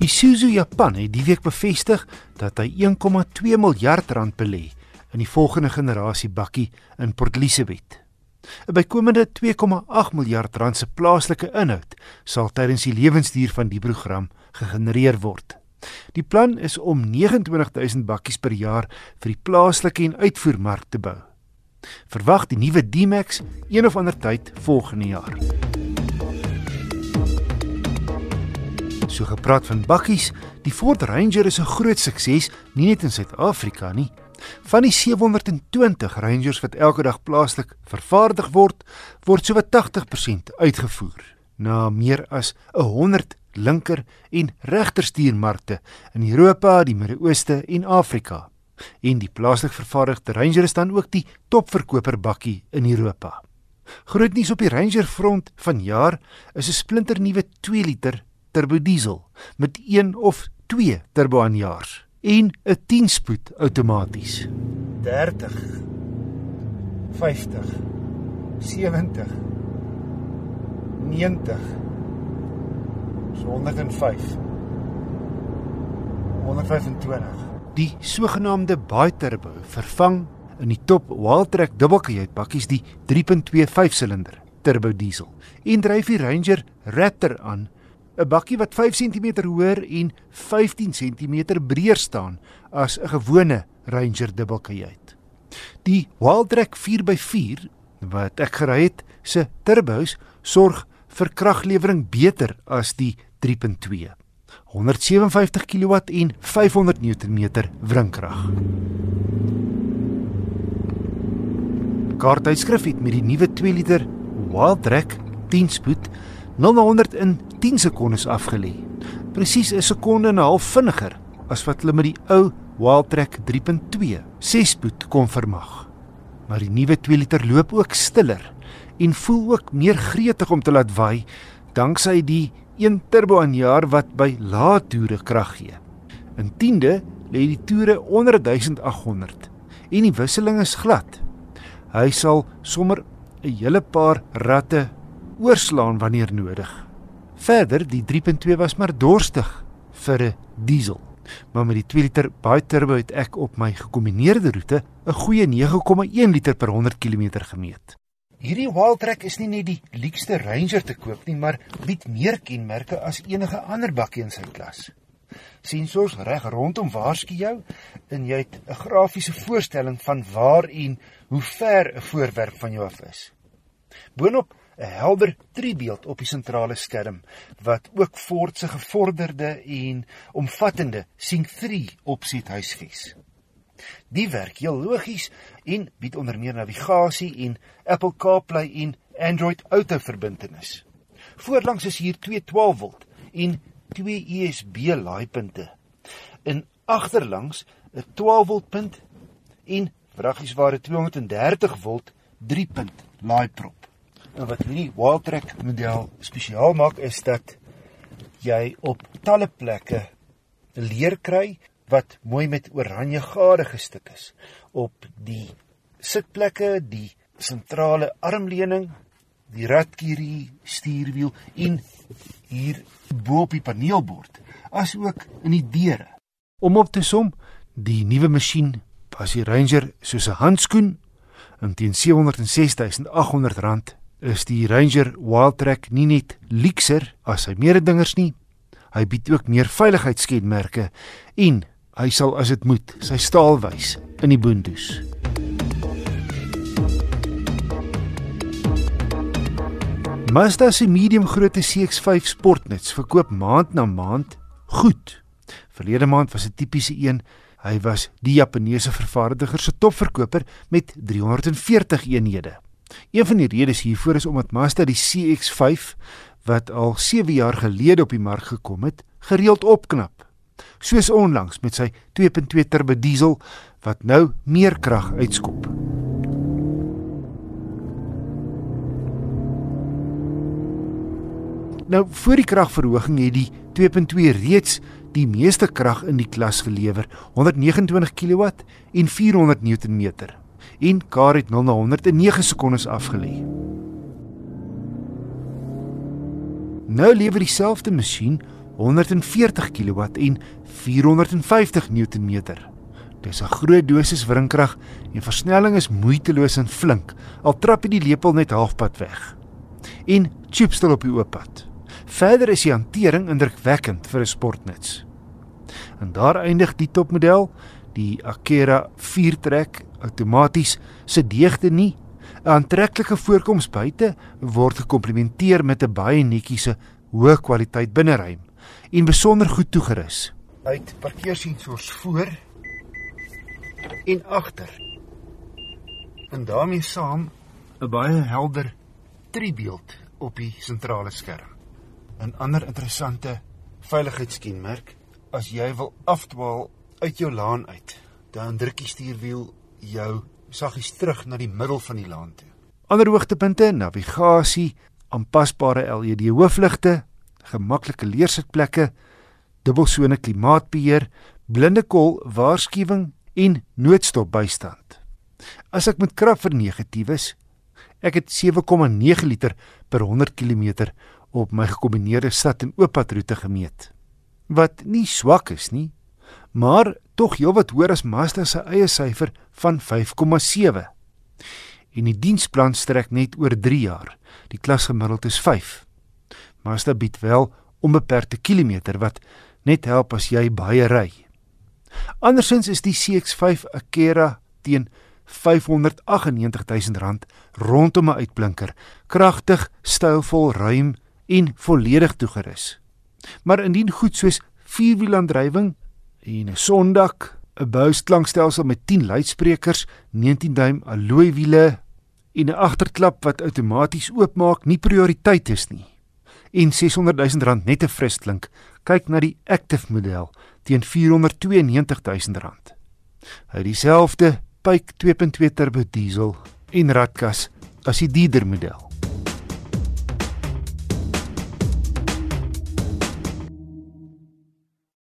Isuzu Japan het die week bevestig dat hy 1,2 miljard rand belê in die volgende generasie bakkie in Port Elizabeth. 'n Bykomende 2,8 miljard rand se plaaslike inhoud sal tydens die lewensduur van die program gegenereer word. Die plan is om 29000 bakkies per jaar vir die plaaslike en uitvoermark te bou. Verwag die nuwe D-Max een of ander tyd volgende jaar. So gepraat van bakkies, die Ford Ranger is 'n groot sukses nie net in Suid-Afrika nie. Van die 720 Rangers wat elke dag plaaslik vervaardig word, word sowat 80% uitgevoer na meer as 100 linker en regterstuurmarkte in Europa, die Midde-Ooste en Afrika. En die plaaslik vervaardigde Ranger is dan ook die topverkoper bakkie in Europa. Groot nuus op die Ranger front vanjaar is 'n splinternuwe 2 liter turbo diesel met 1 of 2 turbo aanjaars en 'n 10-spoed outomaties. 30 50 70 90 105 125 Die sogenaamde baie turbo vervang in die top Wildtrak dubbelkajuit bakkies die 3.2 5-silinder turbo diesel en dryf die Ranger Raptor aan 'n bakkie wat 5 cm hoër en 15 cm breër staan as 'n gewone Ranger dubbelkajuit. Die Wildtrak 4x4 wat ek gery het, se turbos sorg vir kraglewering beter as die 3.2. 157 kW en 500 Nm wrinkrag. Kaartuitskrif het met die nuwe 2 liter Wildtrak 10 spoed 0 na 100 in 10 sekondes afgelê. Presies 'n sekonde en 'n half vinniger as wat hulle met die ou Wildtrak 3.2 6 spoed kon vermag. Maar die nuwe 2 liter loop ook stiller en voel ook meer gretig om te laat waai danksy die 1 turbo aanjaer wat by lae toere krag gee. In 10de lê die toere onder 1800 en die wisseling is glad. Hy sal sommer 'n hele paar ratte oorslaan wanneer nodig. Verder, die 3.2 was maar dorstig vir 'n diesel. Maar met die 2 liter baie turbo het ek op my gekombineerde roete 'n goeie 9,1 liter per 100 km gemeet. Hierdie Wildtrak is nie net die luukste Ranger te koop nie, maar bied meer kenmerke as enige ander bakkie in sy klas. Sensors reg rondom waarsku jou en jy het 'n grafiese voorstelling van waar en hoe ver 'n voorwerp van jou af is. Boonop 'n helder driebeeld op die sentrale skerm wat ook Ford se gevorderde en omvattende Sync 3 opset huisves. Die werk heel logies en bied onder meer navigasie en Apple CarPlay en Android Auto verbintenis. Voorlangs is hier twee 12V en twee USB laaipunte. In agterlangs 'n 12V punt en vraggiesware 230V 3-punt laaiprop. En wat hierdie Wildtrak model spesiaal maak is dat jy op talle plekke leer kry wat mooi met oranje gade gestik is op die sitplekke, die sentrale armleuning, die ratkierie, stuurwiel en hier bo op die paneelbord, asook in die deure. Om op te som, die nuwe masjien pas die Ranger soos 'n handskoen en teen 706800 rand is die Ranger Wildtrak nie net luukser as sy mededingers nie. Hy bied ook meer veiligheidskenmerke en hy sal as dit moet sy staal wys in die boondoes. Mazda se medium grootte CX-5 Sportnuts verkoop maand na maand goed. Verlede maand was 'n tipiese een. Hy was die Japaneese vervaardiger se topverkoper met 340 eenhede. Een van die redes hiervoor is omdat Mazda die CX-5 wat al 7 jaar gelede op die mark gekom het, gereeld opknap. Soos onlangs met sy 2.2 turbo diesel wat nou meer krag uitskop. Nou voor die kragverhoging het die 2.2 reeds die meeste krag in die klas gelewer, 129 kW en 400 Nm en Kar het 0 na 100 in 9 sekondes afgelê. Nou lewer dieselfde masjien 140 kW en 450 Nm. Dis 'n groot dosis wringkrag en versnelling is moeiteloos en flink. Al trap jy die lepel net halfpad weg. En chipstel op die oop pad. Verder is die hantering indrukwekkend vir 'n sportnuts. En daar eindig die topmodel, die Akera 4-trek outomaties se deegte nie 'n aantreklike voorkoms buite word gekomplementeer met 'n baie netjiese hoë kwaliteit binneruim en besonder goed toegerus. Uit parkeersensors voor en agter. En daarmee saam 'n baie helder tribeeld op die sentrale skerm. 'n Ander interessante veiligheidskenmerk, as jy wil afdwaal uit jou laan uit, dan druk die stuurwiel jou saggies terug na die middel van die laan toe. Ander hoogtepunte: navigasie, aanpasbare LED hoofligte, gemaklike leersitplekke, dubbelsone klimaatbeheer, blinde kol waarskuwing en noodstop bystand. As ek met krag vir negatief is, ek het 7,9 liter per 100 km op my gekombineerde stad en ooppadroete gemeet. Wat nie swak is nie, maar tog heelwat hoër as Mazda se eie syfer van 5,7. En die diensplan strek net oor 3 jaar. Die klasgemiddeld is 5. Mazda bied wel onbeperkte kilometer wat net help as jy baie ry. Andersins is die CX5 Akera teen R598 000 rondom 'n uitblinker, kragtig, stylvol, ruim en volledig toegerus. Maar indien goed soos vierwielaandrywing en 'n sondak, 'n bousklankstelsel met 10 luidsprekers, 19 duim alloy wiele en 'n agterklap wat outomaties oopmaak nie prioriteit is nie. En R600 000 net te fris klink, kyk na die Active model teen R492 000. Hy dieselfde Pyke 2.2 turbo diesel en ratkas as die Dieder model.